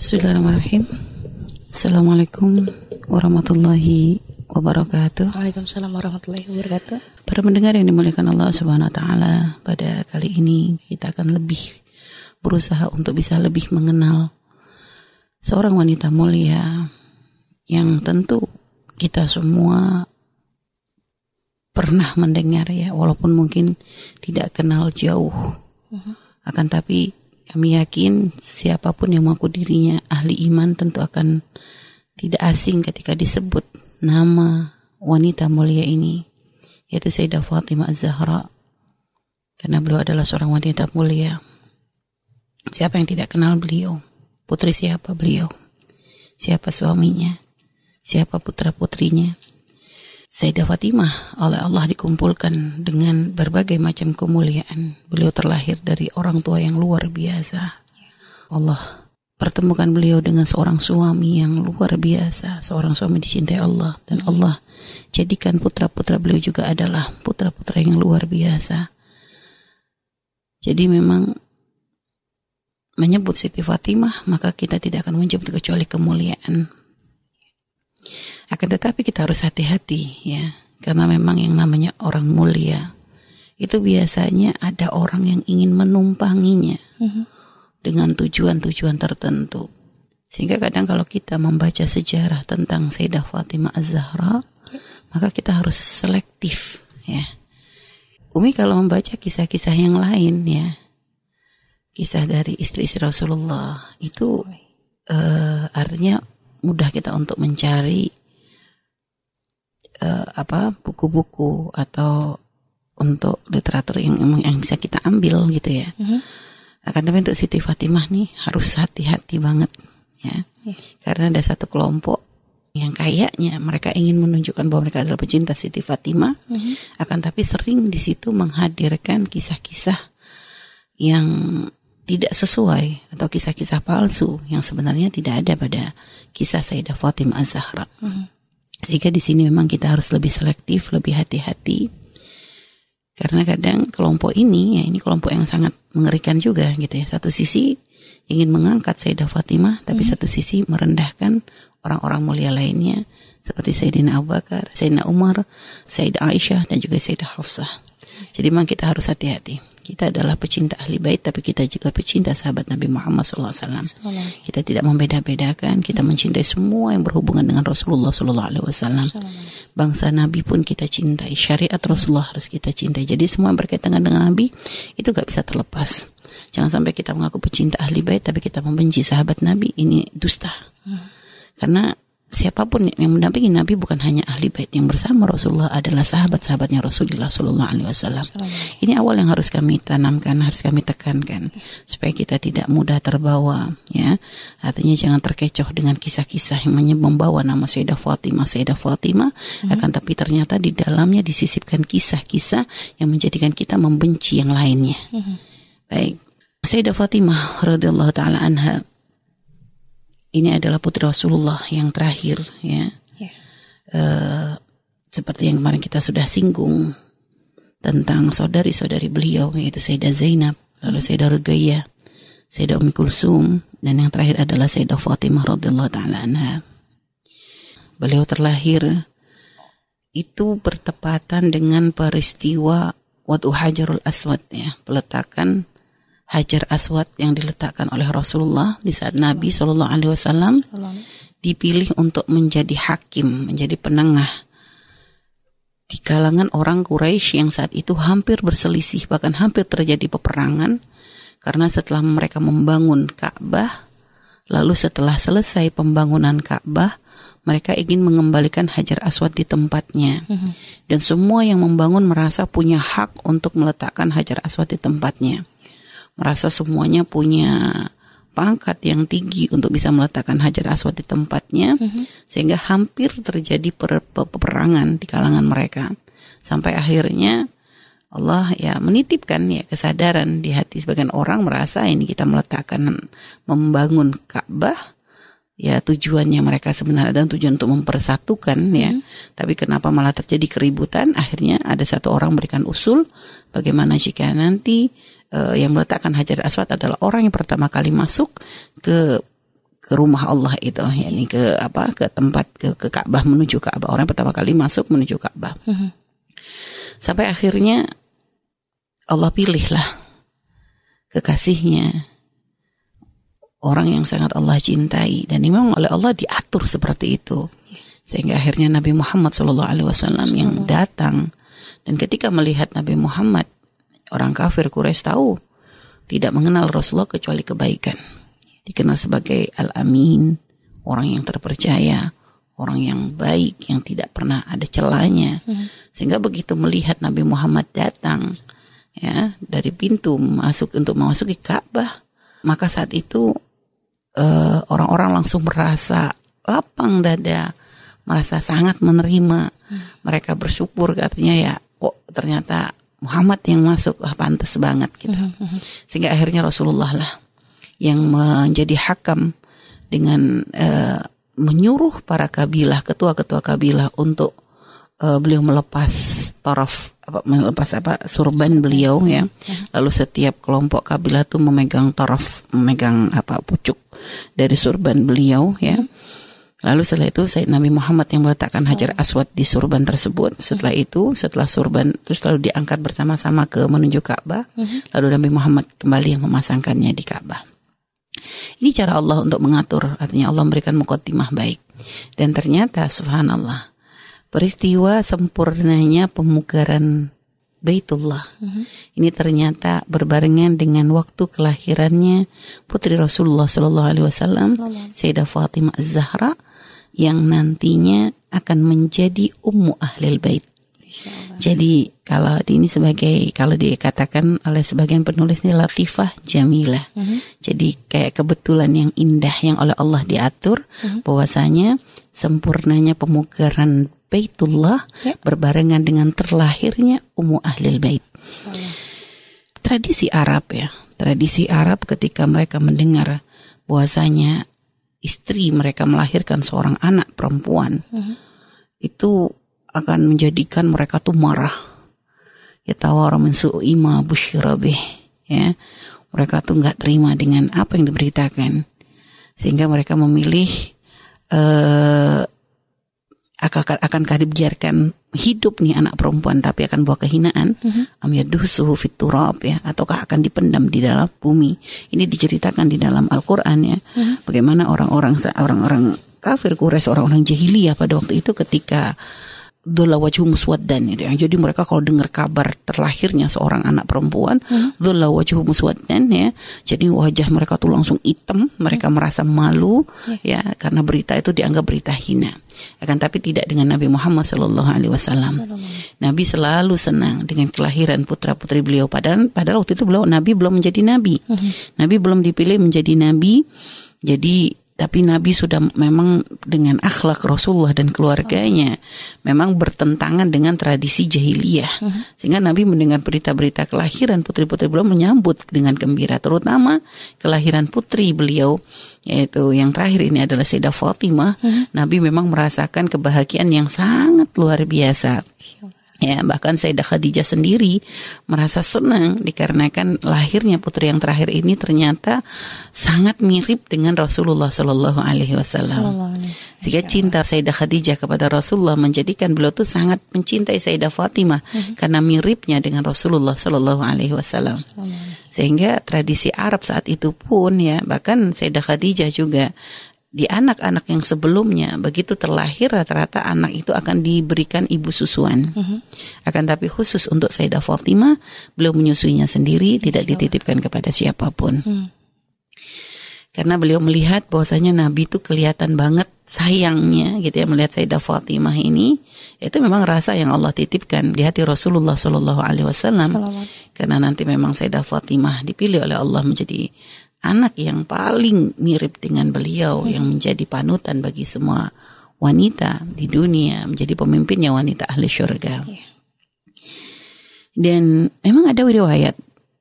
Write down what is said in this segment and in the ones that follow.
Bismillahirrahmanirrahim. Assalamualaikum warahmatullahi wabarakatuh. Waalaikumsalam warahmatullahi wabarakatuh. Para pendengar yang dimuliakan Allah Subhanahu wa taala, pada kali ini kita akan lebih berusaha untuk bisa lebih mengenal seorang wanita mulia yang tentu kita semua pernah mendengar ya, walaupun mungkin tidak kenal jauh. Akan tapi kami yakin siapa pun yang mengaku dirinya ahli iman tentu akan tidak asing ketika disebut nama wanita mulia ini yaitu Sayyidah Fatimah Az-Zahra karena beliau adalah seorang wanita mulia. Siapa yang tidak kenal beliau? Putri siapa beliau? Siapa suaminya? Siapa putra-putrinya? Sayyidah Fatimah oleh Allah dikumpulkan dengan berbagai macam kemuliaan. Beliau terlahir dari orang tua yang luar biasa. Allah pertemukan beliau dengan seorang suami yang luar biasa, seorang suami dicintai Allah dan Allah jadikan putra-putra beliau juga adalah putra-putra yang luar biasa. Jadi memang menyebut Siti Fatimah maka kita tidak akan menyebut kecuali kemuliaan akan tetapi kita harus hati-hati ya, karena memang yang namanya orang mulia itu biasanya ada orang yang ingin menumpanginya uh-huh. dengan tujuan-tujuan tertentu. Sehingga kadang kalau kita membaca sejarah tentang Sayyidah Fatimah Az-Zahra, maka kita harus selektif ya. Umi kalau membaca kisah-kisah yang lain ya, kisah dari istri-istri Rasulullah itu uh, artinya mudah kita untuk mencari uh, apa buku-buku atau untuk literatur yang yang bisa kita ambil gitu ya. Uh-huh. Akan tapi untuk Siti Fatimah nih harus hati-hati banget ya. Uh. Karena ada satu kelompok yang kayaknya mereka ingin menunjukkan bahwa mereka adalah pecinta Siti Fatimah, uh-huh. akan tapi sering di situ menghadirkan kisah-kisah yang tidak sesuai atau kisah-kisah palsu yang sebenarnya tidak ada pada kisah Sayyidah Fatimah Az-Zahra. Hmm. Jika di sini memang kita harus lebih selektif, lebih hati-hati. Karena kadang kelompok ini, ya ini kelompok yang sangat mengerikan juga gitu ya. Satu sisi ingin mengangkat Sayyidah Fatimah, tapi hmm. satu sisi merendahkan orang-orang mulia lainnya seperti Sayyidina Abu Bakar, Sayyidina Umar, Sayyidah Aisyah dan juga Sayyidah Hafsah. Jadi memang kita harus hati-hati. Kita adalah pecinta ahli bait, tapi kita juga pecinta sahabat Nabi Muhammad SAW. Kita tidak membeda-bedakan. Kita mencintai semua yang berhubungan dengan Rasulullah SAW. Bangsa Nabi pun kita cintai. Syariat Rasulullah harus kita cintai. Jadi semua yang berkaitan dengan Nabi itu gak bisa terlepas. Jangan sampai kita mengaku pecinta ahli bait, tapi kita membenci sahabat Nabi. Ini dusta. Hmm. Karena siapa pun yang mendampingi Nabi bukan hanya ahli bait yang bersama Rasulullah adalah sahabat-sahabatnya Rasulullah Shallallahu Alaihi Wasallam. Ini awal yang harus kami tanamkan, harus kami tekankan supaya kita tidak mudah terbawa. Ya, artinya jangan terkecoh dengan kisah-kisah yang membawa nama Sayyidah Fatimah, Sayyidah Fatimah, hmm. akan tapi ternyata di dalamnya disisipkan kisah-kisah yang menjadikan kita membenci yang lainnya. Hmm. Baik, Sayyidah Fatimah radhiyallahu taala anha ini adalah putri Rasulullah yang terakhir ya. Yeah. Uh, seperti yang kemarin kita sudah singgung tentang saudari-saudari beliau yaitu Sayyidah Zainab, lalu Sayyidah Ruqayyah, Sayyidah Ummi Kulsum dan yang terakhir adalah Sayyidah Fatimah radhiyallahu taala anha. Beliau terlahir itu bertepatan dengan peristiwa Wadu Hajarul Aswad ya, peletakan Hajar Aswad yang diletakkan oleh Rasulullah di saat Nabi Shallallahu Alaihi Wasallam dipilih untuk menjadi hakim, menjadi penengah di kalangan orang Quraisy yang saat itu hampir berselisih, bahkan hampir terjadi peperangan karena setelah mereka membangun Ka'bah, lalu setelah selesai pembangunan Ka'bah, mereka ingin mengembalikan Hajar Aswad di tempatnya. Mm -hmm. Dan semua yang membangun merasa punya hak untuk meletakkan Hajar Aswad di tempatnya merasa semuanya punya pangkat yang tinggi untuk bisa meletakkan hajar aswad di tempatnya mm-hmm. sehingga hampir terjadi per- peperangan di kalangan mereka sampai akhirnya Allah ya menitipkan ya kesadaran di hati sebagian orang merasa ini kita meletakkan membangun Ka'bah ya tujuannya mereka sebenarnya adalah tujuan untuk mempersatukan ya mm-hmm. tapi kenapa malah terjadi keributan akhirnya ada satu orang berikan usul bagaimana jika nanti uh, yang meletakkan Hajar Aswad adalah orang yang pertama kali masuk ke ke rumah Allah itu. Yakni ke apa ke tempat ke ke Ka'bah menuju Ka'bah. Orang pertama kali masuk menuju Ka'bah. Mhm. sampai akhirnya Allah pilihlah kekasihnya. Orang yang sangat Allah cintai. Dan memang oleh Allah diatur seperti itu. Sehingga akhirnya Nabi Muhammad SAW yang datang. Dan ketika melihat Nabi Muhammad orang kafir Quraisy tahu tidak mengenal Rasulullah kecuali kebaikan. Dikenal sebagai Al-Amin orang yang terpercaya orang yang baik yang tidak pernah ada celahnya. Sehingga begitu melihat Nabi Muhammad datang ya dari pintu masuk untuk memasuki Ka'bah maka saat itu eh, orang-orang langsung merasa lapang dada merasa sangat menerima. Mereka bersyukur artinya ya kok ternyata Muhammad yang masuk. Ah, pantas banget gitu. Sehingga akhirnya Rasulullah lah yang menjadi hakam dengan eh, menyuruh para kabilah ketua-ketua kabilah untuk eh, beliau melepas taraf apa melepas apa surban beliau ya. Lalu setiap kelompok kabilah tuh memegang taraf memegang apa pucuk dari surban beliau ya Lalu setelah itu Said Nabi Muhammad yang meletakkan hajar aswad di surban tersebut. Setelah itu, setelah surban terus lalu diangkat bersama-sama ke menuju Ka'bah. Lalu Nabi Muhammad kembali yang memasangkannya di Ka'bah. Ini cara Allah untuk mengatur, artinya Allah memberikan mukotimah baik. Dan ternyata subhanallah, peristiwa sempurnanya pemugaran Baitullah. Ini ternyata berbarengan dengan waktu kelahirannya putri Rasulullah Shallallahu Alaihi Wasallam, Sayyidah Fatimah Az-Zahra, yang nantinya akan menjadi ummu ahlil bait. Jadi kalau ini sebagai kalau dikatakan oleh sebagian penulis ini latifah jamilah. Jadi kayak kebetulan yang indah yang oleh Allah diatur bahwasanya sempurnanya pemugaran Baitullah berbarengan dengan terlahirnya ummu ahlil bait. Tradisi Arab ya, tradisi Arab ketika mereka mendengar bahwasanya istri mereka melahirkan seorang anak perempuan itu akan menjadikan mereka tuh marah. Ya tawara min su'i ma busyira bih. Ya. Mereka tuh nggak terima dengan apa yang diberitakan. Sehingga mereka memilih eh akan akankah dibiarkan hidup nih anak perempuan tapi akan bawa kehinaan. Am yadusuhu fit turab ya ataukah akan dipendam di dalam bumi? Ini diceritakan di dalam Al-Qur'an ya. Bagaimana orang-orang orang-orang kafir Quraisy orang-orang jahiliyah pada waktu itu ketika Dhulla wajhu muswaddan itu ya. Jadi mereka kalau dengar kabar terlahirnya seorang anak perempuan, dhulla wajhu muswaddan ya. Jadi wajah mereka tuh langsung hitam, mereka merasa malu ya karena berita itu dianggap berita hina. Akan tapi tidak dengan Nabi Muhammad Shallallahu alaihi wasallam. Nabi selalu senang dengan kelahiran putra-putri beliau padahal padahal waktu itu beliau Nabi belum menjadi nabi. Nabi belum dipilih menjadi nabi. Jadi tapi Nabi sudah memang dengan akhlak Rasulullah dan keluarganya memang bertentangan dengan tradisi jahiliyah. Sehingga Nabi mendengar berita-berita kelahiran putri-putri beliau menyambut dengan gembira. Terutama kelahiran putri beliau yaitu yang terakhir ini adalah Sayyidah Fatimah. Nabi memang merasakan kebahagiaan yang sangat luar biasa Ya, bahkan Sayyidah Khadijah sendiri merasa senang dikarenakan lahirnya putri yang terakhir ini ternyata sangat mirip dengan Rasulullah Shallallahu Alaihi Wasallam. Sehingga cinta Sayyidah Khadijah kepada Rasulullah menjadikan beliau tuh sangat mencintai Sayyidah Fatimah karena miripnya dengan Rasulullah Shallallahu Alaihi Wasallam. Sehingga tradisi Arab saat itu pun ya bahkan Sayyidah Khadijah juga di anak-anak yang sebelumnya begitu terlahir rata-rata anak itu akan diberikan ibu susuan. Akan tapi khusus untuk Sayyidah Fatimah beliau menyusuinya sendiri tidak dititipkan kepada siapa pun. Karena beliau melihat bahwasanya Nabi itu kelihatan banget sayangnya gitu ya melihat Sayyidah Fatimah ini itu memang rasa yang Allah titipkan di hati Rasulullah Shallallahu alaihi wasallam. Karena nanti memang Sayyidah Fatimah dipilih oleh Allah menjadi anak yang paling mirip dengan beliau yang menjadi panutan bagi semua wanita di dunia menjadi pemimpinnya wanita ahli syurga. Dan memang ada riwayat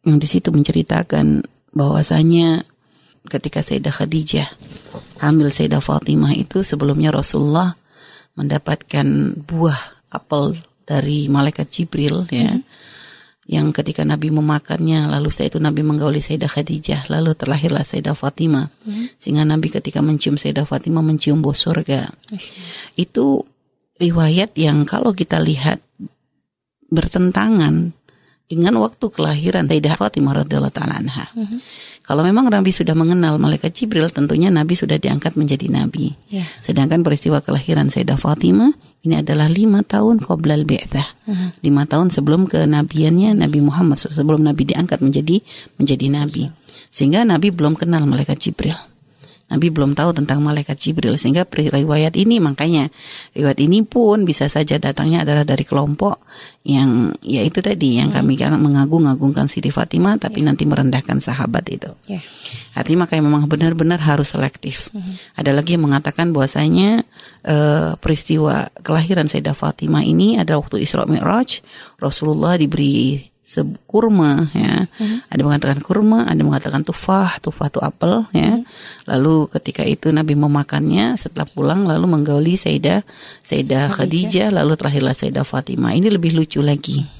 yang di situ menceritakan bahwasanya ketika Sayyidah Khadijah hamil Sayyidah Fatimah itu sebelumnya Rasulullah mendapatkan buah apel dari malaikat Jibril ya yang ketika Nabi memakannya lalu setelah itu Nabi menggauli Sayyidah Khadijah lalu terlahirlah Sayyidah Fatimah hmm. sehingga Nabi ketika mencium Sayyidah Fatimah mencium bau surga itu riwayat yang kalau kita lihat bertentangan dengan waktu kelahiran Sayyidah Fatimah radhiyallahu taala anha. Hmm. Kalau memang Nabi sudah mengenal malaikat Jibril, tentunya Nabi sudah diangkat menjadi Nabi. Yeah. Sedangkan peristiwa kelahiran Sayyidah Fatimah ini adalah lima tahun qoblal bi'thah. Uh-huh. Lima tahun sebelum kenabiannya Nabi Muhammad, sebelum Nabi diangkat menjadi menjadi Nabi. Sehingga Nabi belum kenal malaikat Jibril. Nabi belum tahu tentang malaikat Jibril sehingga riwayat ini makanya riwayat ini pun bisa saja datangnya adalah dari kelompok yang ya itu tadi yang kami kan mengagung-agungkan Siti Fatimah tapi yeah. nanti merendahkan sahabat itu. Yeah. Artinya makanya memang benar-benar harus selektif. Mm -hmm. Ada lagi yang mengatakan bahwasanya uh, peristiwa kelahiran Sayyidah Fatimah ini adalah waktu Isra Mi'raj Rasulullah diberi kurma ya. Hmm. Ada mengatakan kurma, ada mengatakan tufah, tufah itu apel ya. Hmm. Lalu ketika itu Nabi memakannya setelah pulang lalu menggauli Sayyidah Sayyidah Khadijah lalu terakhirlah Sayyidah Fatimah. Ini lebih lucu lagi.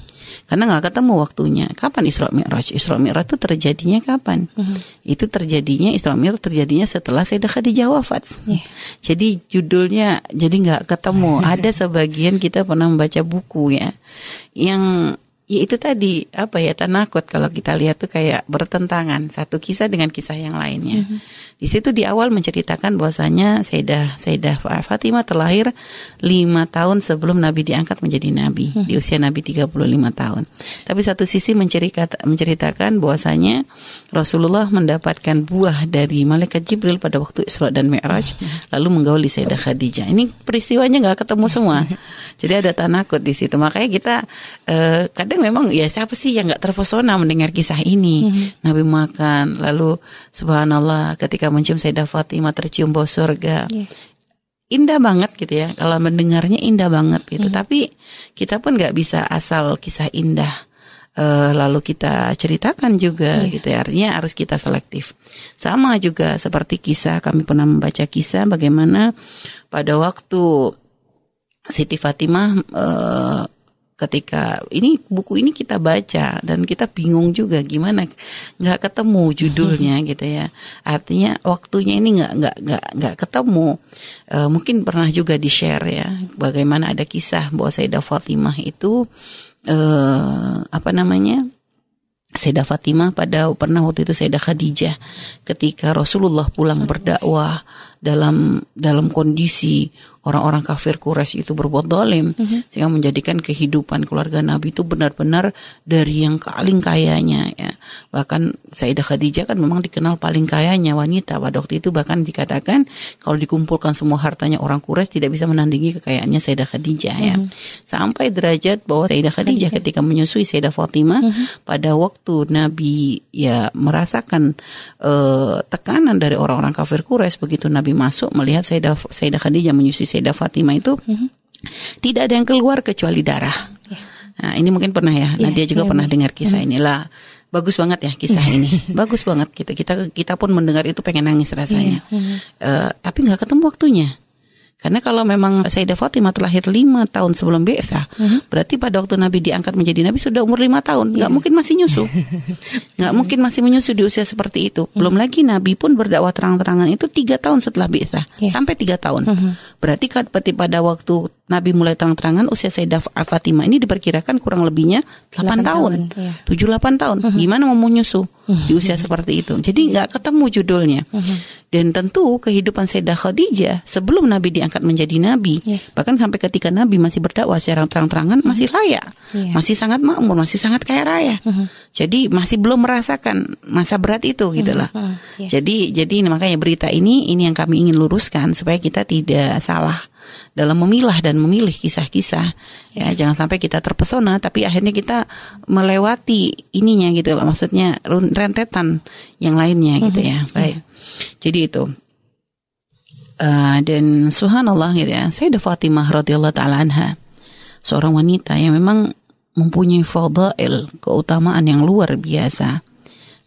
Karena nggak ketemu waktunya. Kapan Isra Mi'raj? Isra Mi'raj itu terjadinya kapan? Hmm. Itu terjadinya Isra Mi'raj terjadinya setelah Sayyidah Khadijah wafat. Yeah. Jadi judulnya jadi nggak ketemu. Ada sebagian kita pernah membaca buku ya yang ya itu tadi apa ya tanakut kalau kita lihat tuh kayak bertentangan satu kisah dengan kisah yang lainnya. Mm -hmm. Di situ di awal menceritakan bahwasanya Sayyidah Sayyidah Fatimah terlahir lima tahun sebelum Nabi diangkat menjadi Nabi hmm. di usia Nabi 35 tahun. Tapi satu sisi menceritakan bahwasanya Rasulullah mendapatkan buah dari malaikat Jibril pada waktu Isra dan Mi'raj hmm. lalu menggauli Sayyidah Khadijah. Ini peristiwanya nggak ketemu semua. Jadi ada tanakut di situ. Makanya kita eh, kadang memang ya siapa sih yang nggak terpesona mendengar kisah ini? Mm-hmm. Nabi makan, lalu subhanallah ketika mencium Sayyidah Fatimah tercium bau surga. Yeah. Indah banget gitu ya. Kalau mendengarnya indah banget gitu. Mm-hmm. Tapi kita pun nggak bisa asal kisah indah. Uh, lalu kita ceritakan juga yeah. gitu ya. Artinya harus kita selektif. Sama juga seperti kisah kami pernah membaca kisah bagaimana pada waktu Siti Fatimah uh, ketika ini buku ini kita baca dan kita bingung juga gimana nggak ketemu judulnya gitu ya. Artinya waktunya ini nggak nggak nggak nggak ketemu. E, mungkin pernah juga di share ya bagaimana ada kisah bahwa Sayyidah Fatimah itu e, apa namanya Sayyidah Fatimah pada pernah waktu itu Sayyidah Khadijah ketika Rasulullah pulang berdakwah dalam dalam kondisi orang-orang kafir Quraisy itu berbuat dolim mm-hmm. sehingga menjadikan kehidupan keluarga Nabi itu benar-benar dari yang paling kayanya ya bahkan Sayyidah Khadijah kan memang dikenal paling kayanya wanita pada waktu itu bahkan dikatakan kalau dikumpulkan semua hartanya orang Quraisy tidak bisa menandingi kekayaannya Sayyidah Khadijah mm-hmm. ya mhm. sampai derajat bahwa Sayyidah Khadijah ketika menyusui Sayyidah Fatimah mm-hmm. pada waktu Nabi ya merasakan uh, tekanan dari orang-orang kafir Quraisy begitu Nabi masuk melihat Sayyidah Sayyidah Khadijah menyusui Sayyidah Fatimah itu mm-hmm. tidak ada yang keluar kecuali darah. Yeah. Nah, ini mungkin pernah ya. Yeah, Nadia juga yeah, pernah yeah. dengar kisah mm-hmm. inilah. Bagus banget ya kisah iya. ini. Bagus banget kita kita kita pun mendengar itu pengen nangis rasanya. Yeah. Mm-hmm. Uh, tapi nggak ketemu waktunya. Karena kalau memang Sayyidah Fatimah terlahir lima tahun sebelum Bi'thah, uh-huh. berarti pada waktu Nabi diangkat menjadi Nabi sudah umur lima tahun. Nggak yeah. mungkin masih nyusu. Nggak mungkin masih menyusu di usia seperti itu. Belum uh-huh. lagi Nabi pun berdakwah terang-terangan itu tiga tahun setelah Bi'thah. Yeah. Sampai tiga tahun. Uh-huh. Berarti kan pada waktu Nabi mulai terang-terangan usia Sayyidah Fatimah ini diperkirakan kurang lebihnya 8, 8 tahun. Iya. tujuh 7 8 tahun. Uh-huh. Gimana mau menyusu uh-huh. di usia seperti itu. Jadi nggak ketemu judulnya. Uh-huh. Dan tentu kehidupan Sayyidah Khadijah sebelum Nabi diangkat menjadi nabi, yeah. bahkan sampai ketika Nabi masih berdakwah secara terang-terangan uh-huh. masih layak. Yeah. Masih sangat makmur, masih sangat kaya raya. Uh-huh. Jadi masih belum merasakan masa berat itu gitu lah. Uh-huh. Yeah. Jadi jadi makanya berita ini ini yang kami ingin luruskan supaya kita tidak salah dalam memilah dan memilih kisah-kisah. Ya jangan sampai kita terpesona tapi akhirnya kita melewati ininya gitu loh. Maksudnya rentetan yang lainnya gitu ya. Mhm. baik. Jadi itu. Uh, dan subhanallah gitu ya. Sayyidah Fatimah radhiyallahu taala anha seorang wanita yang memang mempunyai fadail keutamaan yang luar biasa.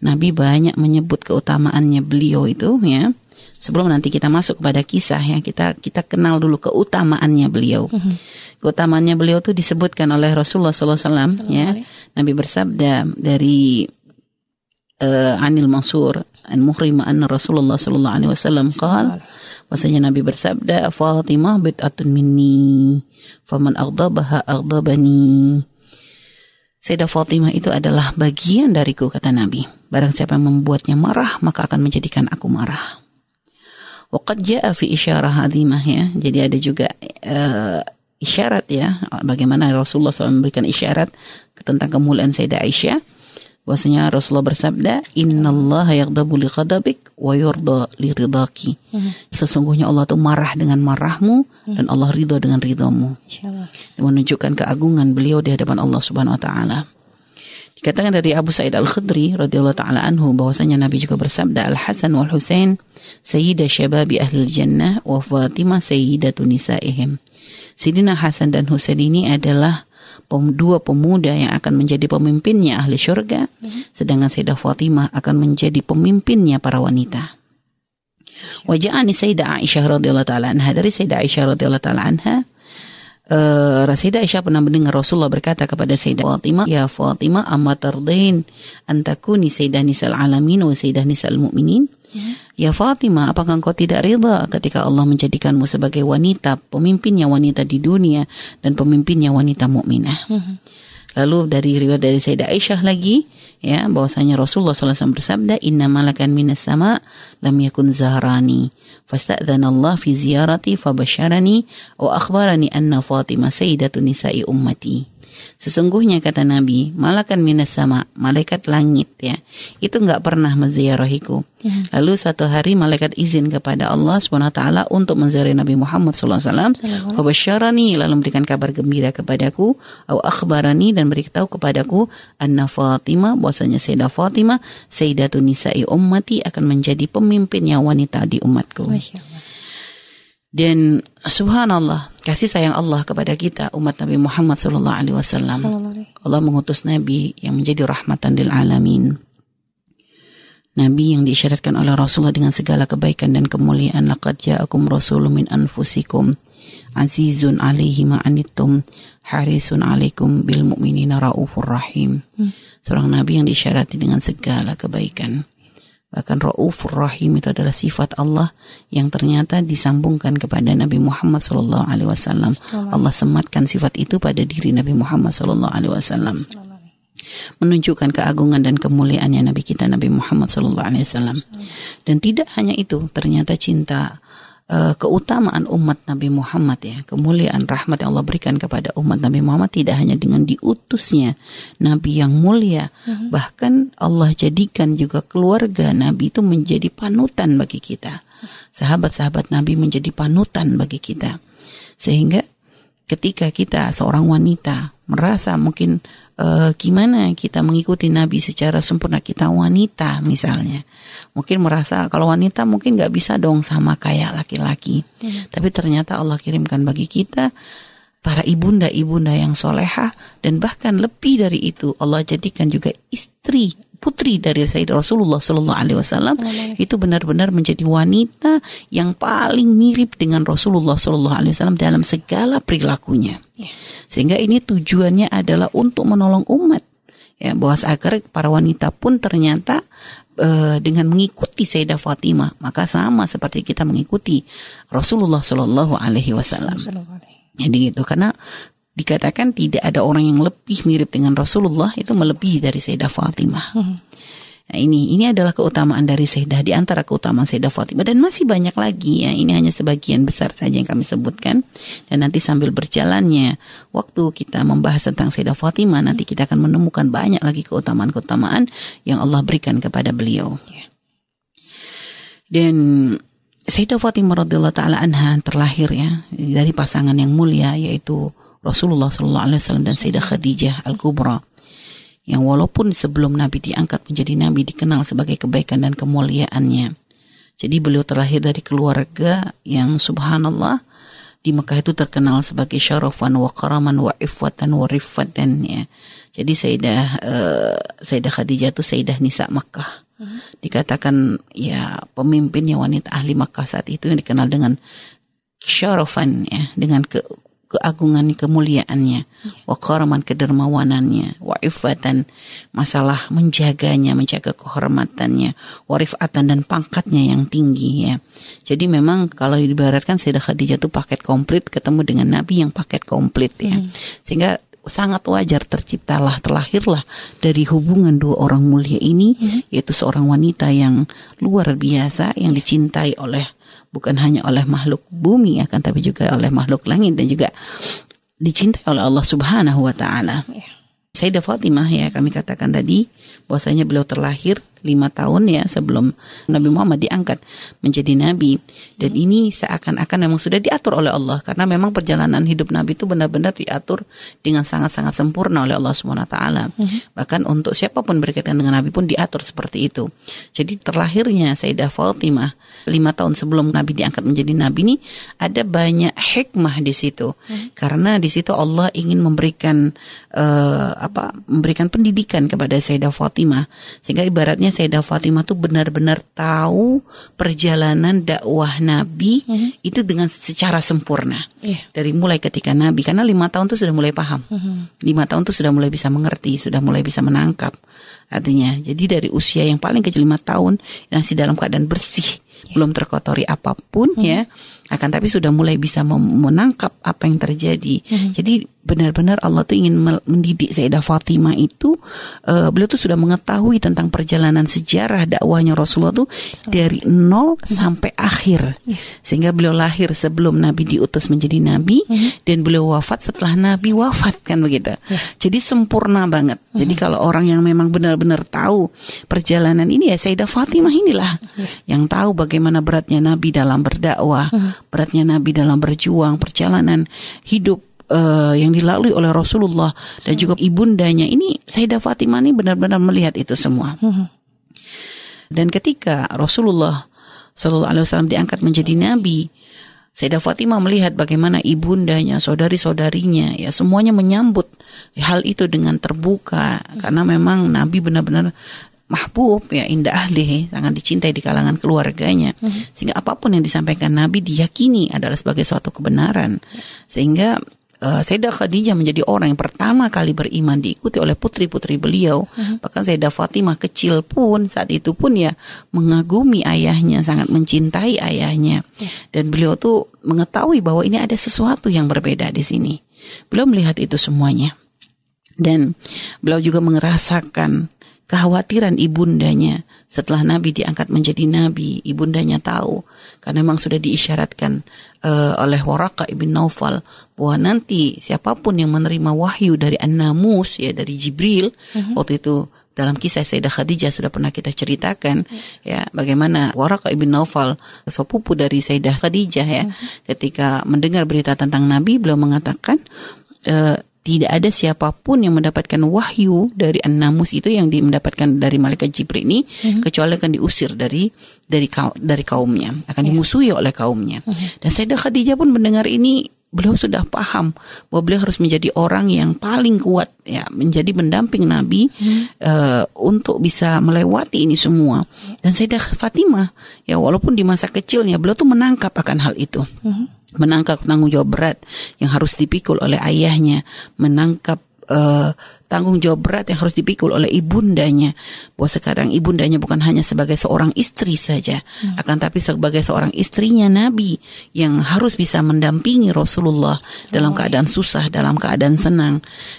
Nabi banyak menyebut keutamaannya beliau itu ya sebelum nanti kita masuk kepada kisah ya kita kita kenal dulu keutamaannya beliau. Mm-hmm. Keutamaannya beliau tuh disebutkan oleh Rasulullah SAW ya. Nabi bersabda dari uh, Anil Mansur an Muhrim anna Rasulullah sallallahu alaihi wasallam qala bahwasanya Nabi bersabda Fatimah bid'atun minni faman aghdabaha aghdabani Sayyidah Fatimah itu adalah bagian dariku kata Nabi. Barang siapa yang membuatnya marah maka akan menjadikan aku marah. Waqad ja'a fi isyarah adimah ya. Jadi ada juga uh, isyarat ya bagaimana Rasulullah SAW memberikan isyarat tentang kemuliaan Sayyidah Aisyah bahwasanya Rasulullah bersabda innallaha yaghdabu li ghadabik wa yurda li ridaki hmm. sesungguhnya Allah tuh marah dengan marahmu hmm. dan Allah ridho dengan ridhamu menunjukkan keagungan beliau di hadapan Allah Subhanahu wa taala dikatakan dari Abu Sa'id Al-Khudri radhiyallahu taala anhu bahwasanya Nabi juga bersabda Al Hasan wal Husain sayyida syababi ahli jannah wa Fatimah sayyidatu nisaihim Sidina Hasan dan Husain ini adalah dua pemuda yang akan menjadi pemimpinnya ahli syurga, mm-hmm. sedangkan Sayyidah Fatimah akan menjadi pemimpinnya para wanita. Wajahani Sayyidah Aisyah radhiyallahu taala anha dari Sayyidah Aisyah radhiyallahu taala anha Uh, Sayyidah Aisyah pernah mendengar Rasulullah berkata kepada Sayyidah Fatimah, Ya Fatimah, amma tardain antakuni Sayyidah Nisal Alamin wa Sayyidah Nisal Mu'minin? Ya Fatimah, apakah engkau tidak rida ketika Allah menjadikanmu sebagai wanita, pemimpinnya wanita di dunia dan pemimpinnya wanita mukminah? Lalu dari riwayat dari Sayyidah Aisyah lagi, ya bahwasanya Rasulullah SAW bersabda, Inna malakan minas sama lam yakun zahrani, fasta'dhan Allah fi ziyarati fabasharani, wa akhbarani anna Fatimah sayyidatu nisa'i ummati. Sesungguhnya kata Nabi, malakan minas sama, malaikat langit ya, itu nggak pernah menziarahiku. Ya. Lalu suatu hari malaikat izin kepada Allah swt untuk menziarahi Nabi Muhammad SAW. Wabasyarani lalu memberikan kabar gembira kepadaku, au akhbarani dan beritahu kepadaku, anna Fatimah, bahwasanya Sayyidah Fatimah, Sayyidatu Nisa'i ummati akan menjadi pemimpinnya wanita di umatku. Masya dan subhanallah, kasih sayang Allah kepada kita umat Nabi Muhammad sallallahu alaihi wasallam. Allah mengutus nabi yang menjadi rahmatan lil alamin. Nabi yang diisyaratkan oleh Rasulullah dengan segala kebaikan dan kemuliaan. Laqad ja'akum rasulun min anfusikum azizun alaihi ma'anittum harisun alaikum bil mu'minina raufur rahim. Hmm. Seorang nabi yang diisyarati dengan segala kebaikan. Bahkan Ra'ufur Rahim itu adalah sifat Allah yang ternyata disambungkan kepada Nabi Muhammad SAW. Alaihi Wasallam. Allah sematkan sifat itu pada diri Nabi Muhammad SAW. Alaihi Wasallam. Menunjukkan keagungan dan kemuliaannya Nabi kita Nabi Muhammad SAW. Dan tidak hanya itu, ternyata cinta uh, keutamaan umat Nabi Muhammad ya, kemuliaan rahmat yang Allah berikan kepada umat Nabi Muhammad tidak hanya dengan diutusnya Nabi yang mulia, uh-huh. bahkan Allah jadikan juga keluarga Nabi itu menjadi panutan bagi kita. Sahabat-sahabat Nabi menjadi panutan bagi kita. Sehingga ketika kita seorang wanita merasa mungkin uh, gimana kita mengikuti Nabi secara sempurna? Kita wanita misalnya. Mungkin merasa kalau wanita mungkin nggak bisa dong sama kayak laki-laki. Hmm. tapi ternyata Allah kirimkan bagi kita para ibunda-ibunda yang solehah. Dan bahkan lebih dari itu Allah jadikan juga istri putri dari Sayyid Rasulullah Sallallahu Alaihi Wasallam itu benar-benar menjadi wanita yang paling mirip dengan Rasulullah Sallallahu Alaihi Wasallam dalam segala perilakunya. Ya. Sehingga ini tujuannya adalah untuk menolong umat ya bahwa agar para wanita pun ternyata uh, dengan mengikuti Sayyidah Fatimah maka sama seperti kita mengikuti Rasulullah Sallallahu Alaihi Wasallam. Jadi gitu karena dikatakan tidak ada orang yang lebih mirip dengan Rasulullah itu melebihi dari Sayyidah Fatimah. Hmm. Nah ini ini adalah keutamaan dari Sayyidah di antara keutamaan Sayyidah Fatimah dan masih banyak lagi ya. Ini hanya sebagian besar saja yang kami sebutkan dan nanti sambil berjalannya waktu kita membahas tentang Sayyidah Fatimah nanti kita akan menemukan banyak lagi keutamaan-keutamaan yang Allah berikan kepada beliau. Dan Sayyidah Fatimah radhiyallahu taala anha terlahir ya dari pasangan yang mulia yaitu Rasulullah Sallallahu Alaihi Wasallam dan Sayyidah Khadijah Al Kubra yang walaupun sebelum Nabi diangkat menjadi Nabi dikenal sebagai kebaikan dan kemuliaannya. Jadi beliau terlahir dari keluarga yang subhanallah di Mekah itu terkenal sebagai syarafan wa karaman wa ifwatan wa rifatan ya. Jadi Sayyidah uh, Sayyidah Khadijah itu Sayyidah Nisa Mekah. Dikatakan ya pemimpinnya wanita ahli Makkah saat itu yang dikenal dengan syarafan ya dengan ke keagungan kemuliaannya. Wa karaman kedermawanannya. Wa ifatan masalah menjaganya menjaga kehormatannya. Wa rifatan dan pangkatnya yang tinggi ya. Jadi memang kalau dibaratkan Sayyidah Khadijah itu paket komplit ketemu dengan Nabi yang paket komplit ya. Hmm. sehingga sangat wajar terciptalah terlahirlah dari hubungan dua orang mulia ini hmm. yaitu seorang wanita yang luar biasa yang dicintai oleh bukan hanya oleh makhluk bumi akan tapi juga oleh makhluk langit dan juga dicintai oleh Allah Subhanahu wa taala. Yeah. Sayyidah Fatimah ya kami katakan tadi bahwasanya beliau terlahir lima tahun ya sebelum Nabi Muhammad diangkat menjadi nabi dan ini seakan-akan memang sudah diatur oleh Allah karena memang perjalanan hidup Nabi itu benar-benar diatur dengan sangat-sangat sempurna oleh Allah Subhanahu taala. Mhm. Bahkan untuk siapa pun berkaitan dengan Nabi pun diatur seperti itu. Jadi terlahirnya Sayyidah Fatimah lima tahun sebelum Nabi diangkat menjadi nabi ini ada banyak hikmah di situ. Hmm. Karena di situ Allah ingin memberikan uh, apa memberikan pendidikan kepada Sayyidah Fatimah sehingga ibaratnya Sayyidah Fatimah tuh benar-benar tahu perjalanan dakwah Nabi mm-hmm. itu dengan secara sempurna. Yeah. Dari mulai ketika Nabi, karena lima tahun tuh sudah mulai paham. Mm-hmm. Lima tahun tuh sudah mulai bisa mengerti, sudah mulai bisa menangkap. Artinya, jadi dari usia yang paling kecil lima tahun, masih dalam keadaan bersih, yeah. belum terkotori apa pun mm-hmm. ya akan tapi sudah mulai bisa menangkap apa yang terjadi. Mm-hmm. Jadi benar-benar Allah tuh ingin mendidik Sayyidah Fatimah itu uh, beliau tuh sudah mengetahui tentang perjalanan sejarah dakwahnya Rasulullah tuh so. dari nol mm-hmm. sampai akhir. Yeah. Sehingga beliau lahir sebelum Nabi diutus menjadi nabi mm-hmm. dan beliau wafat setelah Nabi wafat kan begitu. Yeah. Jadi sempurna banget. Mm-hmm. Jadi kalau orang yang memang benar-benar tahu perjalanan ini ya Sayyidah Fatimah inilah yeah. yang tahu bagaimana beratnya Nabi dalam berdakwah, mm-hmm beratnya Nabi dalam berjuang perjalanan hidup uh, yang dilalui oleh Rasulullah dan juga ibundanya ini Sayyidah Fatimah ini benar-benar melihat itu semua. Dan ketika Rasulullah Shallallahu Alaihi Wasallam diangkat menjadi nabi, Sayyidah Fatimah melihat bagaimana ibundanya, saudari-saudarinya, ya semuanya menyambut hal itu dengan terbuka karena memang Nabi benar-benar mahbub ya indah ahli sangat dicintai di kalangan keluarganya hmm. sehingga apa pun yang disampaikan Nabi diyakini adalah sebagai suatu kebenaran sehingga uh, Sayyidah Khadijah menjadi orang yang pertama kali beriman diikuti oleh putri-putri beliau hmm. bahkan Sayyidah Fatimah kecil pun saat itu pun ya mengagumi ayahnya sangat mencintai ayahnya hmm. dan beliau tuh mengetahui bahwa ini ada sesuatu yang berbeda di sini beliau melihat itu semuanya dan beliau juga merasakan kekhawatiran ibundanya setelah Nabi diangkat menjadi Nabi, ibundanya tahu karena memang sudah diisyaratkan uh, oleh Waraka ibn Naufal bahwa nanti siapa pun yang menerima wahyu dari An-Namus ya dari Jibril uh-huh. waktu itu dalam kisah Sayyidah Khadijah sudah pernah kita ceritakan uh-huh. ya bagaimana Waraka ibn Naufal sepupu dari Sayyidah Khadijah ya uh-huh. ketika mendengar berita tentang Nabi beliau mengatakan uh, tidak ada siapa pun yang mendapatkan wahyu dari An-Namus itu yang di, mendapatkan dari malaikat Jibril ini mm-hmm. kecuali akan diusir dari dari kaum, dari kaumnya, akan yeah. dimusuhi oleh kaumnya. Mm-hmm. Dan Sayyidah Khadijah pun mendengar ini beliau sudah paham bahwa beliau harus menjadi orang yang paling kuat ya menjadi pendamping Nabi hmm. uh, untuk bisa melewati ini semua dan Sayyidah Fatimah ya walaupun di masa kecilnya beliau tuh menangkap akan hal itu hmm menangkap tanggung jawab berat yang harus dipikul oleh ayahnya, menangkap uh, tanggung jawab berat yang harus dipikul oleh ibundanya. Bahwa sekarang ibundanya bukan hanya sebagai seorang istri saja, hmm. akan tapi sebagai seorang istrinya Nabi yang harus bisa mendampingi Rasulullah dalam keadaan susah, dalam keadaan senang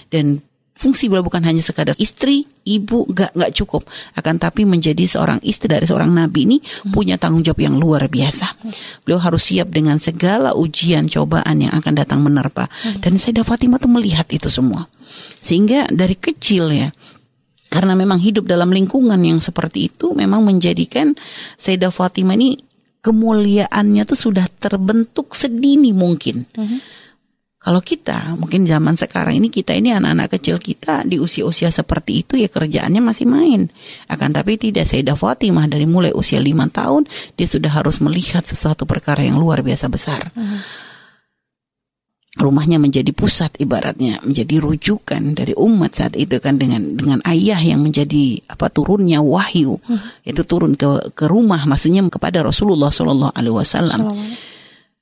dan fungsi beliau bukan hanya sekadar istri, ibu, gak nggak cukup, akan tapi menjadi seorang istri dari seorang nabi ini hmm. punya tanggung jawab yang luar biasa. Beliau harus siap dengan segala ujian, cobaan yang akan datang menerpa. Hmm. Dan Sayyidah Fatimah tuh melihat itu semua, sehingga dari kecil ya. Karena memang hidup dalam lingkungan yang seperti itu memang menjadikan Sayyidah Fatimah ini kemuliaannya tuh sudah terbentuk sedini mungkin. Hmm kalau kita, mungkin zaman sekarang ini kita ini anak-anak kecil kita di usia-usia seperti itu ya kerjaannya masih main. Akan tapi tidak Sayyidah Fatimah dari mulai usia lima tahun dia sudah harus melihat sesuatu perkara yang luar biasa besar. Hmm. rumahnya menjadi pusat ibaratnya menjadi rujukan dari umat saat itu kan dengan dengan ayah yang menjadi apa turunnya wahyu hmm. itu turun ke ke rumah maksudnya kepada Rasulullah Shallallahu Alaihi Wasallam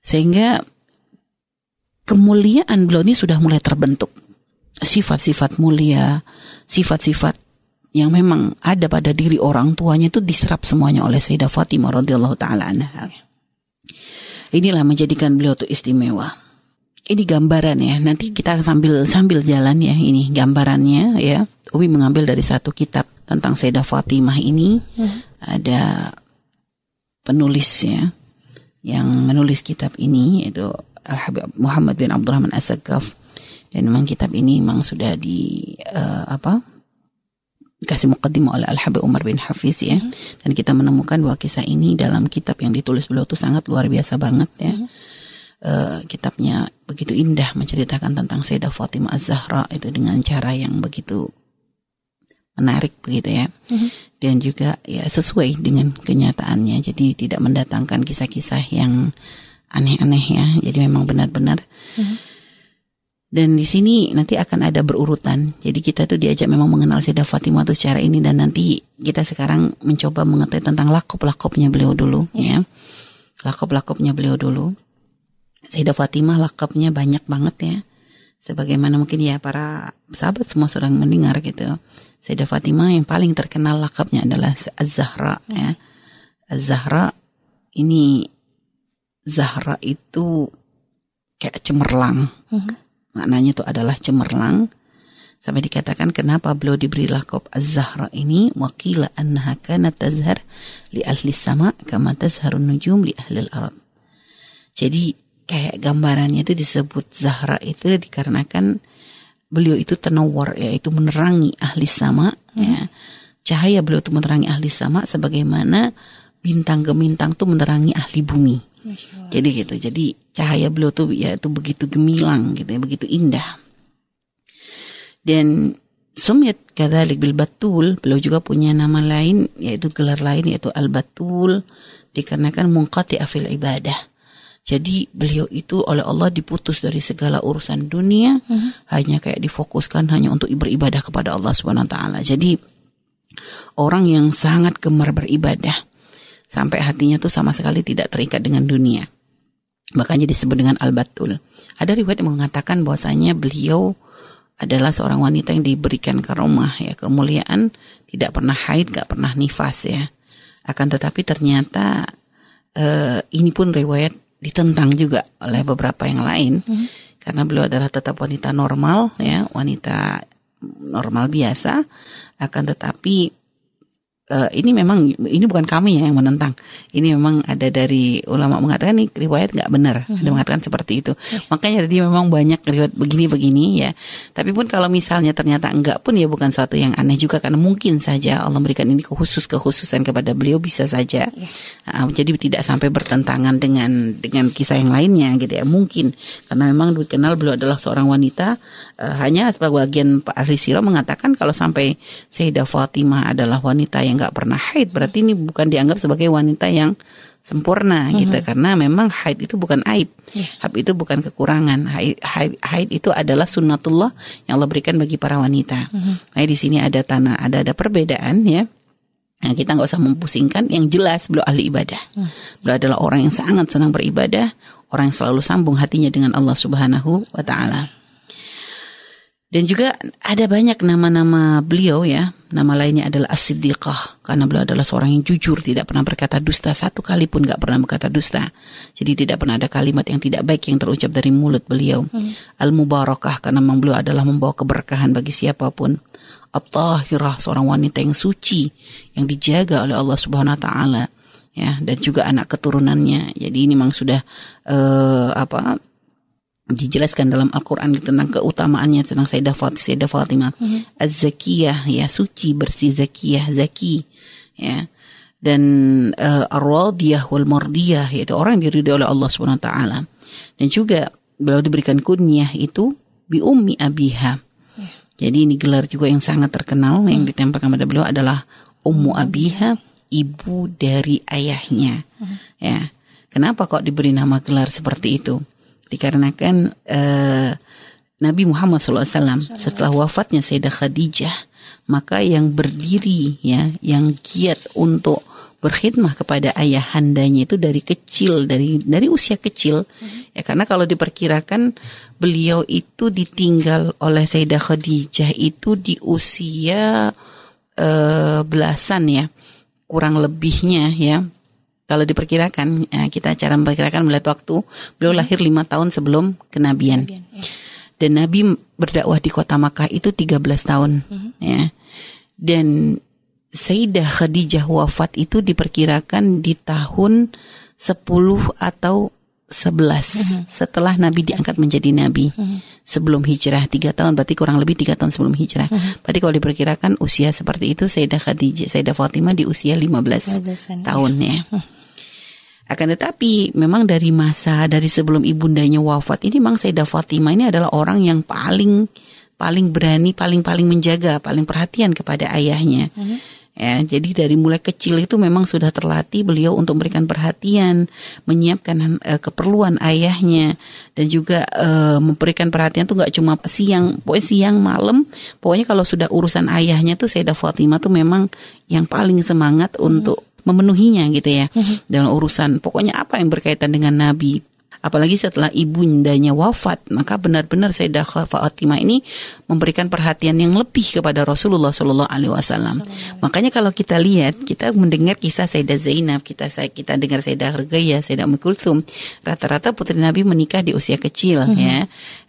sehingga kemuliaan beliau ini sudah mulai terbentuk sifat-sifat mulia sifat-sifat yang memang ada pada diri orang tuanya itu diserap semuanya oleh Sayyidah Fatimah radhiyallahu taala anha. Inilah menjadikan beliau itu istimewa. Ini gambaran ya. Nanti kita sambil sambil jalan ya ini gambarannya ya. Umi mengambil dari satu kitab tentang Sayyidah Fatimah ini hmm. ada penulisnya yang menulis kitab ini yaitu Al Habib Muhammad bin Abdurrahman As-Sakaf dan memang kitab ini memang sudah di uh, apa kasih mukaddimah oleh Al-Habib Umar bin Hafiz ya. Mm -hmm. Dan kita menemukan bahwa kisah ini dalam kitab yang ditulis beliau itu sangat luar biasa banget ya. Mm -hmm. uh, kitabnya begitu indah menceritakan tentang Sayyidah Fatimah Az-Zahra itu dengan cara yang begitu menarik begitu ya. Mm -hmm. Dan juga ya sesuai dengan kenyataannya. Jadi tidak mendatangkan kisah-kisah yang aneh-aneh ya. Jadi memang benar-benar mm -hmm dan di sini nanti akan ada berurutan. Jadi kita tuh diajak memang mengenal Sayyidah Fatimah tuh secara ini dan nanti kita sekarang mencoba mengetahui tentang lakop-lakopnya beliau dulu yeah. ya. Lakop-lakopnya beliau dulu. Sayyidah Fatimah lakopnya banyak banget ya. Sebagaimana mungkin ya para sahabat semua sedang mendengar gitu. Sayyidah Fatimah yang paling terkenal lakopnya adalah Az-Zahra ya. Az-Zahra ini Zahra itu kayak cemerlang. -huh Maknanya itu adalah cemerlang. Sampai dikatakan kenapa beliau diberi lakop Az-Zahra ini wakila annaha kanat tazhar li ahli sama kama tazharun nujum li ahli al-ard. Jadi kayak gambarannya itu disebut Zahra itu dikarenakan beliau itu tenawar yaitu menerangi ahli sama hmm. ya. Cahaya beliau itu menerangi ahli sama sebagaimana bintang gemintang itu menerangi ahli bumi. Jadi gitu. Jadi cahaya beliau tuh ya itu begitu gemilang gitu ya, begitu indah. Dan Sumit kadalik bil batul, beliau juga punya nama lain yaitu gelar lain yaitu al batul dikarenakan mungkati afil ibadah. Jadi beliau itu oleh Allah diputus dari segala urusan dunia, uh-huh. hanya kayak difokuskan hanya untuk beribadah kepada Allah Subhanahu wa taala. Jadi orang yang sangat gemar beribadah sampai hatinya tuh sama sekali tidak terikat dengan dunia. Makanya disebut dengan al-batul. Ada riwayat yang mengatakan bahwasanya beliau adalah seorang wanita yang diberikan karomah ya kemuliaan tidak pernah haid gak pernah nifas ya akan tetapi ternyata uh, ini pun riwayat ditentang juga oleh beberapa yang lain hmm. karena beliau adalah tetap wanita normal ya wanita normal biasa akan tetapi uh, ini memang ini bukan kami ya yang menentang. Ini memang ada dari ulama mengatakan ini riwayat nggak benar. Mm -hmm. Ada mengatakan seperti itu. Yeah. Makanya tadi memang banyak riwayat begini-begini ya. Tapi pun kalau misalnya ternyata enggak pun ya bukan suatu yang aneh juga karena mungkin saja Allah memberikan ini khusus kekhususan kepada beliau bisa saja. Yeah. Uh, jadi tidak sampai bertentangan dengan dengan kisah yang lainnya gitu ya. Mungkin karena memang dikenal beliau adalah seorang wanita uh, hanya sebagian Pak Arisiro mengatakan kalau sampai Sayyidah Fatimah adalah wanita yang nggak pernah haid berarti ini bukan dianggap sebagai wanita yang sempurna mm-hmm. gitu karena memang haid itu bukan aib yeah. haid itu bukan kekurangan haid, haid, haid itu adalah sunnatullah yang Allah berikan bagi para wanita mm-hmm. nah di sini ada tanah ada ada perbedaan ya Nah, kita nggak usah mempusingkan. Yang jelas beliau ahli ibadah. Hmm. Beliau adalah orang yang sangat senang beribadah, orang yang selalu sambung hatinya dengan Allah Subhanahu wa taala. Dan juga ada banyak nama-nama beliau ya. Nama lainnya adalah As-Siddiqah. Karena beliau adalah seorang yang jujur. Tidak pernah berkata dusta. Satu kali pun gak pernah berkata dusta. Jadi tidak pernah ada kalimat yang tidak baik yang terucap dari mulut beliau. Hmm. Al-Mubarakah. Karena memang beliau adalah membawa keberkahan bagi siapa pun. At-Tahirah. Seorang wanita yang suci. Yang dijaga oleh Allah Subhanahu Wa Taala. Ya, dan juga anak keturunannya. Jadi ini memang sudah uh, apa dijelaskan dalam Al-Quran tentang keutamaannya tentang Sayyidah Fatimah, Sayyidah Fatimah mm-hmm. Az-Zakiyah ya suci bersih zakiyah zaki ya dan uh, ar-radiyah wal mardiyah yaitu orang yang diridhoi oleh Allah Subhanahu wa taala dan juga beliau diberikan kunyah itu bi ummi abiha yeah. jadi ini gelar juga yang sangat terkenal mm. yang ditempelkan pada beliau adalah ummu abiha ibu dari ayahnya mm. ya kenapa kok diberi nama gelar seperti itu dikarenakan uh, Nabi Muhammad SAW setelah wafatnya Sayyidah Khadijah maka yang berdiri ya yang giat untuk berkhidmah kepada ayahandanya itu dari kecil dari dari usia kecil. Ya karena kalau diperkirakan beliau itu ditinggal oleh Sayyidah Khadijah itu di usia uh, belasan ya kurang lebihnya ya kalau diperkirakan ya, kita cara memperkirakan melihat waktu beliau lahir lima tahun sebelum kenabian. ya dan Nabi berdakwah di kota Makkah itu 13 tahun mm-hmm. ya dan Sayyidah Khadijah wafat itu diperkirakan di tahun 10 atau 11 mm-hmm. setelah Nabi diangkat menjadi Nabi mm-hmm. sebelum hijrah tiga tahun berarti kurang lebih tiga tahun sebelum hijrah mm-hmm. berarti kalau diperkirakan usia seperti itu Sayyidah Khadijah Sayyidah Fatimah di usia 15 tahun ya. ya. Akan tetapi memang dari masa dari sebelum ibundanya wafat ini memang Sayyidah Fatimah ini adalah orang yang paling paling berani, paling paling menjaga, paling perhatian kepada ayahnya. -hmm. Ya, jadi dari mulai kecil itu memang sudah terlatih beliau untuk memberikan perhatian, menyiapkan uh, keperluan ayahnya dan juga uh, memberikan perhatian tuh nggak cuma siang, pokoknya siang malam, pokoknya kalau sudah urusan ayahnya tuh Sayyidah Fatimah tuh memang yang paling semangat hmm. untuk memenuhinya gitu ya mm-hmm. dalam urusan pokoknya apa yang berkaitan dengan Nabi apalagi setelah ibundanya wafat maka benar-benar Sayyidah Fatimah ini memberikan perhatian yang lebih kepada Rasulullah Shallallahu Alaihi Wasallam makanya kalau kita lihat kita mendengar kisah Sayyidah Zainab kita kita dengar Sayyidah Rugaya Sayyidah Ummu Kulthum rata-rata putri Nabi menikah di usia kecil mm -hmm. ya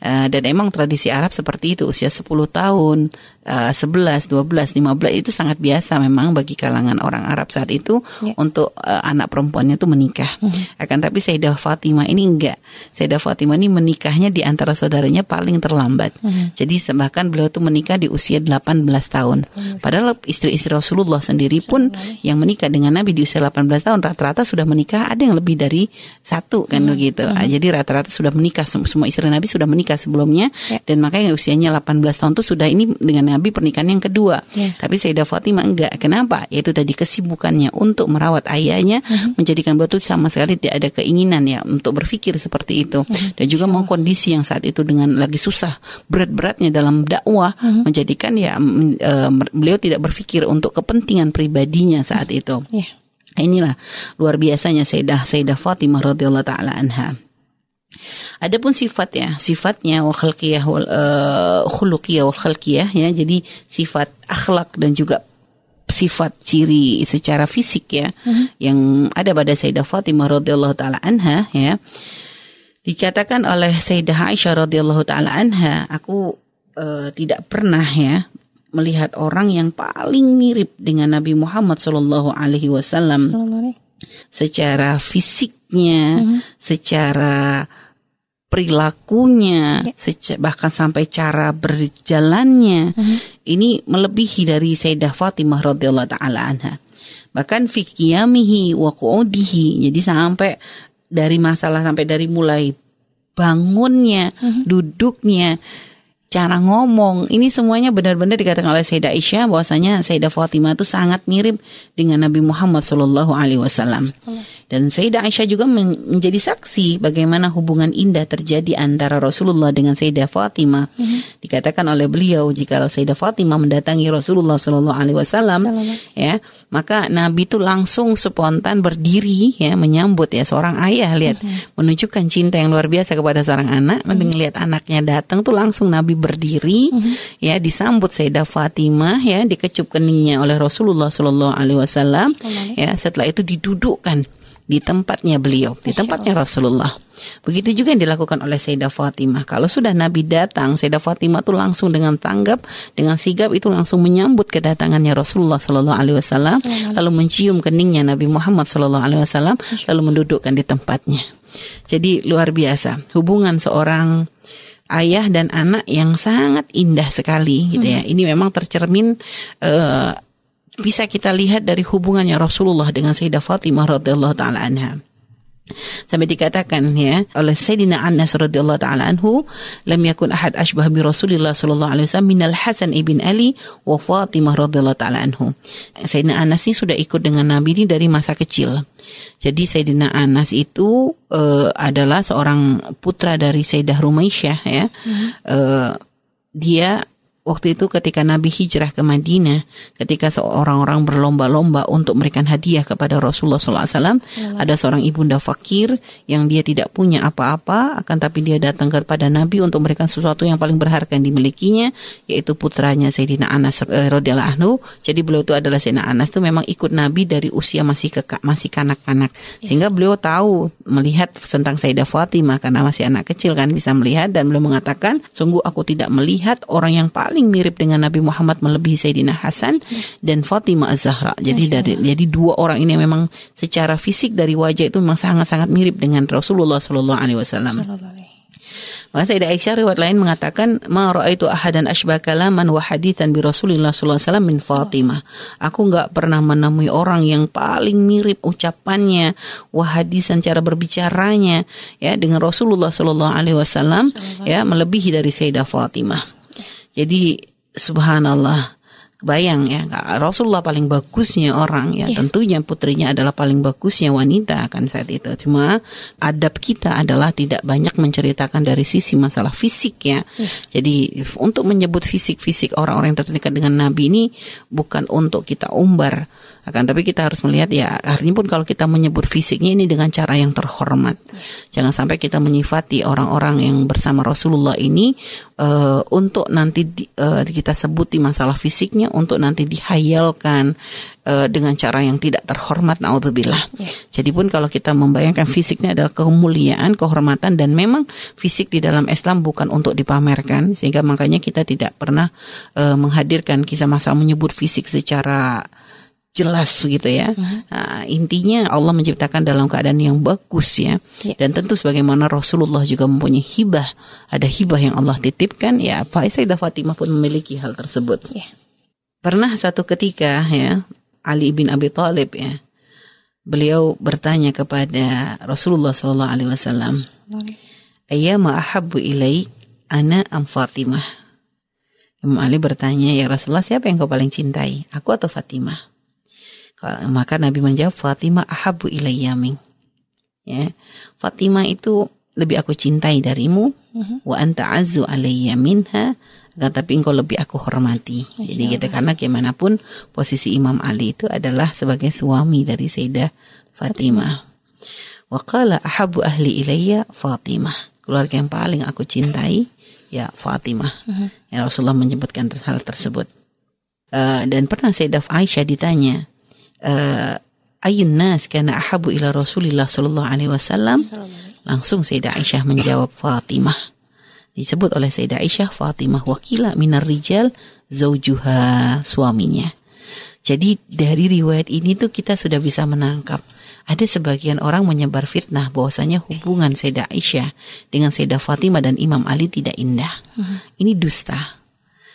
uh, dan emang tradisi Arab seperti itu usia 10 tahun uh, 11 12 15 itu sangat biasa memang bagi kalangan orang Arab saat itu yeah. untuk uh, anak perempuannya itu menikah mm -hmm. akan tapi Sayyidah Fatimah ini enggak. Sayyidah Fatimah ini menikahnya di antara saudaranya paling terlambat. Hmm. Jadi bahkan beliau tuh menikah di usia 18 tahun. Hmm. Padahal istri-istri Rasulullah sendiri pun yang menikah dengan Nabi di usia 18 tahun rata-rata sudah menikah ada yang lebih dari satu kan hmm. begitu. Hmm. Jadi rata-rata sudah menikah semua istri Nabi sudah menikah sebelumnya ya. dan makanya usianya 18 tahun tuh sudah ini dengan Nabi pernikahan yang kedua. Ya. Tapi Sayyidah Fatimah enggak. Kenapa? Yaitu tadi kesibukannya untuk merawat ayahnya hmm. menjadikan beliau sama sekali tidak ada keinginan ya untuk berpikir seperti itu hmm. dan juga mau kondisi yang saat itu dengan lagi susah berat-beratnya dalam dakwah hmm. menjadikan ya uh, beliau tidak berpikir untuk kepentingan pribadinya saat hmm. itu. Yeah. Inilah luar biasanya Sayyidah Sayyidah Fatimah radhiyallahu taala anha. Adapun sifat ya, sifatnya wa khalqiyah wal uh, khuluqiyah wal khalqiyah ya. Jadi sifat akhlak dan juga sifat ciri secara fisik ya uh -huh. yang ada pada Sayyidah Fatimah radhiyallahu taala anha ya Dikatakan oleh Sayyidah Aisyah radhiyallahu taala anha, aku uh, tidak pernah ya melihat orang yang paling mirip dengan Nabi Muhammad Shallallahu alaihi wasallam secara fisiknya, uh-huh. secara perilakunya, yeah. bahkan sampai cara berjalannya, uh-huh. ini melebihi dari Sayyidah Fatimah radhiyallahu taala anha. Bahkan fikiyamihi wa qu'udihi. Jadi sampai dari masalah sampai dari mulai bangunnya, mm-hmm. duduknya, cara ngomong, ini semuanya benar-benar dikatakan oleh Sayyidah Aisyah bahwasanya Sayyidah Fatimah itu sangat mirip dengan Nabi Muhammad Shallallahu Alaihi Wasallam. Dan Sayyidah Aisyah juga menjadi saksi bagaimana hubungan indah terjadi antara Rasulullah dengan Sayyidah Fatimah. Mm-hmm. Dikatakan oleh beliau jika Sayyidah Fatimah mendatangi Rasulullah Shallallahu Alaihi Wasallam, ya maka Nabi itu langsung spontan berdiri ya menyambut ya seorang ayah lihat mm-hmm. menunjukkan cinta yang luar biasa kepada seorang anak. Mm-hmm. Melihat anaknya datang tuh langsung Nabi berdiri mm-hmm. ya disambut Sayyidah Fatimah ya dikecup keningnya oleh Rasulullah Shallallahu Alaihi Wasallam. Ya setelah itu didudukkan di tempatnya beliau, di tempatnya Rasulullah. Begitu juga yang dilakukan oleh Sayyidah Fatimah. Kalau sudah Nabi datang, Sayyidah Fatimah itu langsung dengan tanggap, dengan sigap itu langsung menyambut kedatangannya Rasulullah Shallallahu Alaihi Wasallam, lalu mencium keningnya Nabi Muhammad Shallallahu Alaihi Wasallam, lalu mendudukkan di tempatnya. Jadi luar biasa hubungan seorang ayah dan anak yang sangat indah sekali gitu ya. Hmm. Ini memang tercermin uh, bisa kita lihat dari hubungannya Rasulullah dengan Sayyidah Fatimah radhiyallahu taala anha. Sampai dikatakan ya oleh Sayyidina Anas radhiyallahu taala anhu, lam yakun ahad ashbah bi Rasulillah sallallahu alaihi wasallam minal Hasan ibn Ali wa Fatimah radhiyallahu taala anhu. Sayyidina Anas ini sudah ikut dengan Nabi ini dari masa kecil. Jadi Sayyidina Anas itu uh, adalah seorang putra dari Sayyidah Rumaisyah ya. Hmm. Uh, dia waktu itu ketika Nabi hijrah ke Madinah, ketika seorang orang berlomba-lomba untuk memberikan hadiah kepada Rasulullah SAW, ada seorang ibunda fakir yang dia tidak punya apa-apa, akan tapi dia datang kepada Nabi untuk memberikan sesuatu yang paling berharga yang dimilikinya, yaitu putranya Sayyidina Anas eh, radhiyallahu anhu. Jadi beliau itu adalah Sayyidina Anas itu memang ikut Nabi dari usia masih kekak, masih kanak-kanak, ya. sehingga beliau tahu melihat tentang Sayyidah Fatimah karena masih anak kecil kan bisa melihat dan beliau mengatakan, sungguh aku tidak melihat orang yang paling paling mirip dengan Nabi Muhammad melebihi Sayyidina Hasan dan Fatimah Az-Zahra. Jadi dari jadi dua orang ini memang secara fisik dari wajah itu memang sangat-sangat mirip dengan Rasulullah Shallallahu alaihi wasallam. Maka Sayyidah Aisyah riwayat lain mengatakan, "Ma ra'aitu ahadan asbah kalaman wa hadithan bi Rasulillah sallallahu alaihi wasallam min Fatimah." Aku enggak pernah menemui orang yang paling mirip ucapannya, wa hadisan cara berbicaranya ya dengan Rasulullah sallallahu alaihi wasallam ya melebihi dari Sayyidah Fatimah. Jadi subhanallah Bayang ya, Rasulullah paling bagusnya orang ya, yeah. tentunya putrinya adalah paling bagusnya wanita kan saat itu. Cuma adab kita adalah tidak banyak menceritakan dari sisi masalah fisik ya. Yeah. Jadi untuk menyebut fisik-fisik orang-orang yang terdekat dengan Nabi ini bukan untuk kita umbar, akan tapi kita harus melihat ya artinya pun kalau kita menyebut fisiknya ini dengan cara yang terhormat. Jangan sampai kita menyifati orang-orang yang bersama Rasulullah ini uh, untuk nanti di, uh, kita sebuti masalah fisiknya untuk nanti dihayalkan uh, dengan cara yang tidak terhormat naudzubillah. Yeah. Jadi pun kalau kita membayangkan fisiknya adalah kemuliaan, kehormatan dan memang fisik di dalam Islam bukan untuk dipamerkan sehingga makanya kita tidak pernah uh, menghadirkan kisah masa menyebut fisik secara jelas gitu ya. Uh-huh. Nah, intinya Allah menciptakan dalam keadaan yang bagus ya. Yeah. Dan tentu sebagaimana Rasulullah juga mempunyai hibah, ada hibah yang Allah titipkan ya. Faisadah Fatimah pun memiliki hal tersebut. Yeah. Pernah satu ketika ya Ali bin Abi Thalib ya beliau bertanya kepada Rasulullah Sallallahu Alaihi Wasallam, Ayyama ahabbu ilaik ana am Fatimah? Imam Ali bertanya, ya Rasulullah siapa yang kau paling cintai, aku atau Fatimah? Maka Nabi menjawab, Fatimah ahabu ilayyamin. Ya, Fatimah itu lebih aku cintai darimu, uh-huh. wa anta azu alayya minha tapi engkau lebih aku hormati. Jadi kita karena gimana pun posisi Imam Ali itu adalah sebagai suami dari Sayyidah Fatimah. Wa qala ahabu ahli ilayya Fatimah. Keluarga yang paling aku cintai ya Fatimah. Uh-huh. Ya Rasulullah menyebutkan hal tersebut. Uh, dan pernah Sayyidah Aisyah ditanya, uh, ayun nas kana ahabu ila Rasulillah sallallahu alaihi wasallam. Langsung Sayyidah Aisyah menjawab Fatimah disebut oleh Sayyidah Aisyah Fatimah wakila minar rijal zaujuha suaminya. Jadi dari riwayat ini tuh kita sudah bisa menangkap ada sebagian orang menyebar fitnah bahwasanya hubungan Sayyidah Aisyah dengan Sayyidah Fatimah dan Imam Ali tidak indah. Hmm. Ini dusta.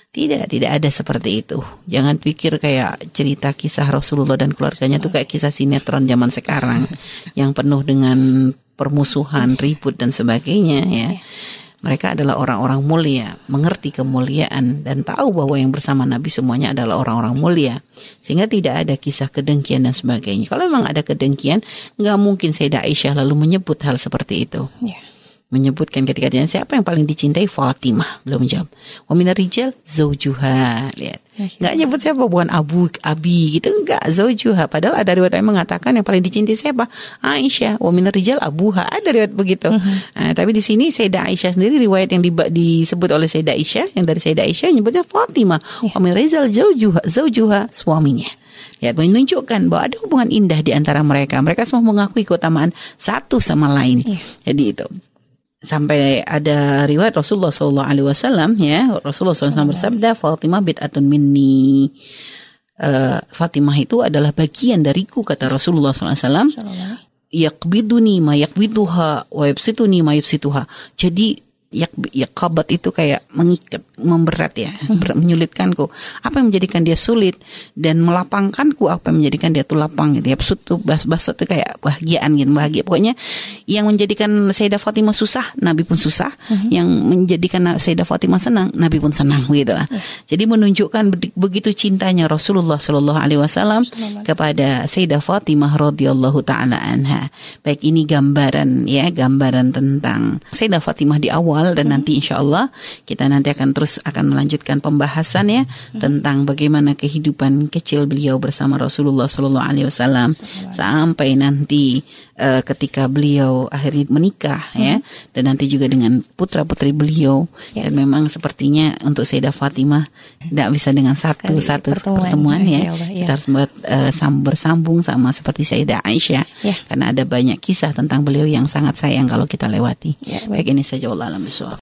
Tidak, tidak ada seperti itu. Jangan pikir kayak cerita kisah Rasulullah dan keluarganya tuh kayak kisah sinetron zaman sekarang yang penuh dengan permusuhan, ribut dan sebagainya ya. Mereka adalah orang-orang mulia, mengerti kemuliaan dan tahu bahwa yang bersama Nabi semuanya adalah orang-orang mulia. Sehingga tidak ada kisah kedengkian dan sebagainya. Kalau memang ada kedengkian, nggak mungkin Sayyidah Aisyah lalu menyebut hal seperti itu. Yeah menyebutkan ketika dia siapa yang paling dicintai? Fatimah. Belum menjawab wa minar rijal? Zaujuha lihat. Nggak nyebut siapa? Bukan Abu Abi gitu. Enggak zaujuha padahal ada riwayat yang mengatakan yang paling dicintai siapa? Aisyah. Wa minar rijal? Abuha. Ada riwayat begitu. Uh-huh. nah, tapi di sini Sayyidah Aisyah sendiri riwayat yang di, disebut oleh Sayyidah Aisyah yang dari Sayyidah Aisyah nyebutnya Fatimah. Yeah. wa minar rijal? Zaujuha zaujuha suaminya. Ya menunjukkan bahwa ada hubungan indah di antara mereka. Mereka semua mengakui keutamaan satu sama lain. Yeah. jadi itu sampai ada riwayat Rasulullah Shallallahu Alaihi Wasallam ya. Rasulullah SAW bersabda Fatimah bid'atun minni. Uh, Fatimah itu adalah bagian dariku kata Rasulullah SAW yakbiduni ma yakbiduha wa yabsituni ma yabsituha. Jadi ya ya kabat itu kayak mengikat memberat ya ber- menyulitkanku. Apa yang menjadikan dia sulit dan melapangkanku apa yang menjadikan dia tuh lapang gitu ya. Besut tuh bas basut tuh kayak bahagiaan gitu bahagia. Pokoknya yang menjadikan Sayyidah Fatimah susah Nabi pun susah. Yang menjadikan Sayyidah Fatimah senang Nabi pun senang gitu lah. Jadi menunjukkan be- begitu cintanya Rasulullah Shallallahu Alaihi Wasallam kepada Sayyidah Fatimah radhiyallahu taala anha. Baik ini gambaran ya gambaran tentang Sayyidah Fatimah di awal dan nanti insya Allah kita nanti akan terus akan melanjutkan pembahasan ya tentang bagaimana kehidupan kecil beliau bersama Rasulullah Shallallahu Alaihi Wasallam sampai nanti eh, ketika beliau akhirnya menikah ya dan nanti juga dengan putra putri beliau Ya. dan memang sepertinya untuk Sayyidah Fatimah tidak bisa dengan satu Sekali satu pertemuan. pertemuan, Ya ya, Allah, ya. kita harus buat sam- bersambung sama seperti Sayyidah Aisyah Ya. karena ada banyak kisah tentang beliau yang sangat sayang kalau kita lewati Ya, baik. baik ini saja Allah alam so